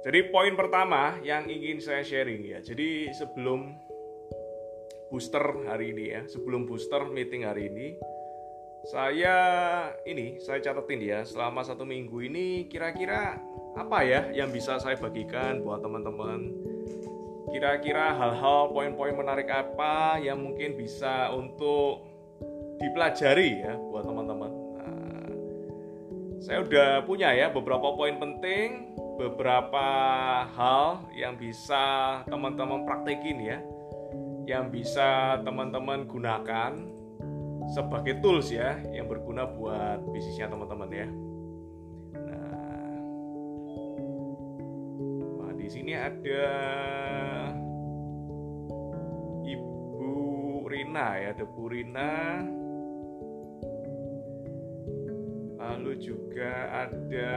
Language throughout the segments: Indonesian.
Jadi poin pertama yang ingin saya sharing ya. Jadi sebelum booster hari ini ya, sebelum booster meeting hari ini, saya ini saya catetin ya selama satu minggu ini kira-kira apa ya yang bisa saya bagikan buat teman-teman. Kira-kira hal-hal poin-poin menarik apa yang mungkin bisa untuk dipelajari ya buat teman-teman. Nah, saya udah punya ya beberapa poin penting beberapa hal yang bisa teman-teman praktekin ya yang bisa teman-teman gunakan sebagai tools ya yang berguna buat bisnisnya teman-teman ya. Nah, di sini ada Ibu Rina ya, ada Bu Rina. Lalu juga ada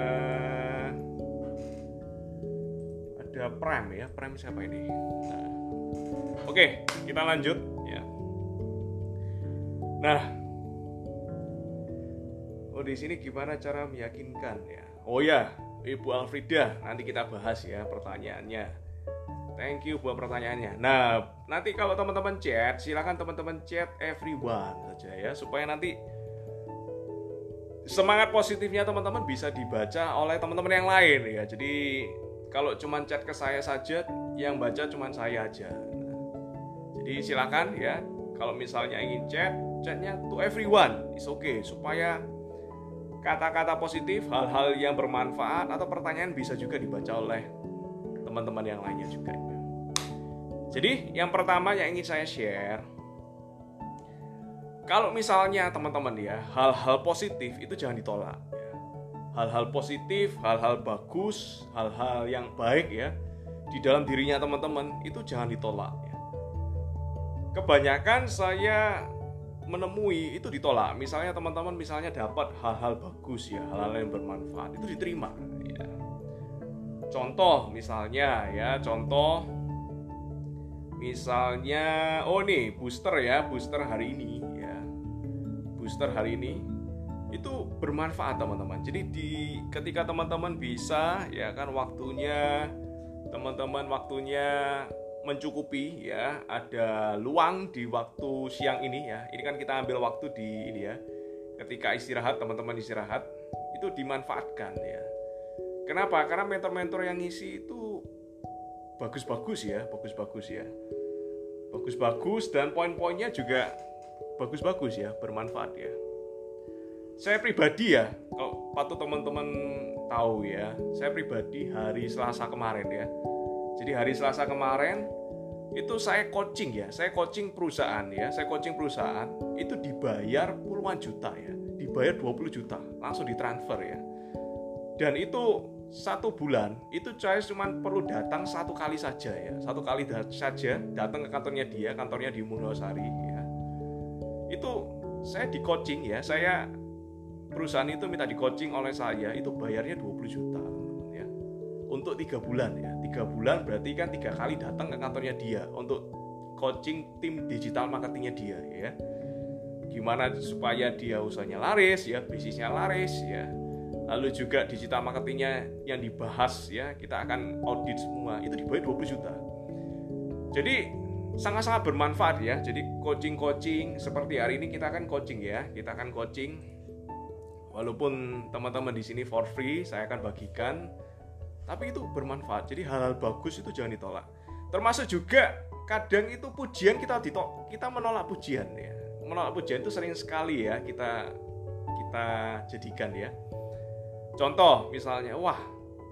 ada Prime ya Prime siapa ini? Nah. oke kita lanjut. Ya. Nah. Oh di sini gimana cara meyakinkan ya? Oh ya Ibu Alfrida nanti kita bahas ya pertanyaannya. Thank you buat pertanyaannya. Nah nanti kalau teman-teman chat silakan teman-teman chat everyone saja ya supaya nanti semangat positifnya teman-teman bisa dibaca oleh teman-teman yang lain ya. Jadi kalau cuma chat ke saya saja yang baca cuma saya aja. Jadi silakan ya kalau misalnya ingin chat chatnya to everyone. Is okay supaya kata-kata positif hal-hal yang bermanfaat atau pertanyaan bisa juga dibaca oleh teman-teman yang lainnya juga. Jadi yang pertama yang ingin saya share kalau misalnya teman-teman ya hal-hal positif itu jangan ditolak hal-hal positif, hal-hal bagus, hal-hal yang baik ya di dalam dirinya teman-teman itu jangan ditolak ya. Kebanyakan saya menemui itu ditolak. Misalnya teman-teman misalnya dapat hal-hal bagus ya, hal-hal yang bermanfaat itu diterima ya. Contoh misalnya ya, contoh misalnya oh nih booster ya, booster hari ini ya. Booster hari ini itu bermanfaat teman-teman. Jadi di ketika teman-teman bisa ya kan waktunya teman-teman waktunya mencukupi ya ada luang di waktu siang ini ya. Ini kan kita ambil waktu di ini ya. Ketika istirahat teman-teman istirahat itu dimanfaatkan ya. Kenapa? Karena mentor-mentor yang ngisi itu bagus-bagus ya, bagus-bagus ya. Bagus-bagus dan poin-poinnya juga bagus-bagus ya, bermanfaat ya saya pribadi ya kalau patut teman-teman tahu ya saya pribadi hari Selasa kemarin ya. Jadi hari Selasa kemarin itu saya coaching ya saya coaching perusahaan ya saya coaching perusahaan itu dibayar puluhan juta ya dibayar 20 juta langsung ditransfer ya. Dan itu satu bulan itu saya cuma perlu datang satu kali saja ya satu kali saja datang ke kantornya dia kantornya di Munosari ya. Itu saya di coaching ya saya perusahaan itu minta di coaching oleh saya itu bayarnya 20 juta ya. Untuk tiga bulan ya. Tiga bulan berarti kan tiga kali datang ke kantornya dia untuk coaching tim digital marketingnya dia ya. Gimana supaya dia usahanya laris ya bisnisnya laris ya. Lalu juga digital marketingnya yang dibahas ya kita akan audit semua itu dibayar 20 juta. Jadi sangat-sangat bermanfaat ya. Jadi coaching-coaching seperti hari ini kita akan coaching ya. Kita akan coaching walaupun teman-teman di sini for free saya akan bagikan. Tapi itu bermanfaat. Jadi hal-hal bagus itu jangan ditolak. Termasuk juga kadang itu pujian kita ditolak kita menolak pujian ya. Menolak pujian itu sering sekali ya kita kita jadikan ya. Contoh misalnya wah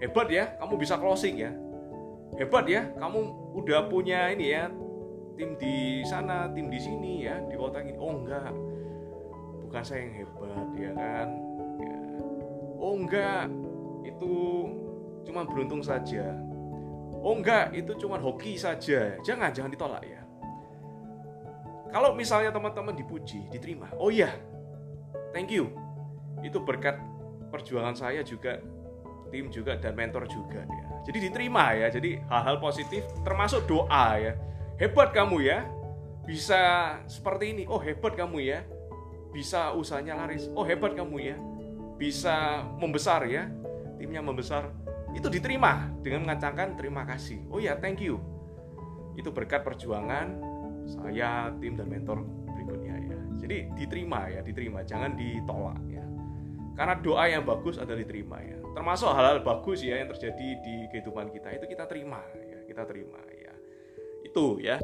hebat ya kamu bisa closing ya. Hebat ya kamu udah punya ini ya tim di sana tim di sini ya di kota ini. Oh enggak. Bukan saya yang hebat ya kan oh enggak. Itu cuma beruntung saja. Oh enggak. Itu cuma hoki saja. Jangan jangan ditolak ya. Kalau misalnya teman-teman dipuji diterima. Oh iya. Thank you. Itu berkat perjuangan saya juga tim juga dan mentor juga ya. Jadi diterima ya. Jadi hal-hal positif termasuk doa ya. Hebat kamu ya. Bisa seperti ini. Oh hebat kamu ya. Bisa usahanya laris. Oh hebat kamu ya bisa membesar ya timnya membesar itu diterima dengan mengatakan terima kasih. Oh ya, thank you. Itu berkat perjuangan saya, tim dan mentor berikutnya ya. Jadi diterima ya, diterima, jangan ditolak ya. Karena doa yang bagus adalah diterima ya. Termasuk hal-hal bagus ya yang terjadi di kehidupan kita itu kita terima ya, kita terima ya. Itu ya.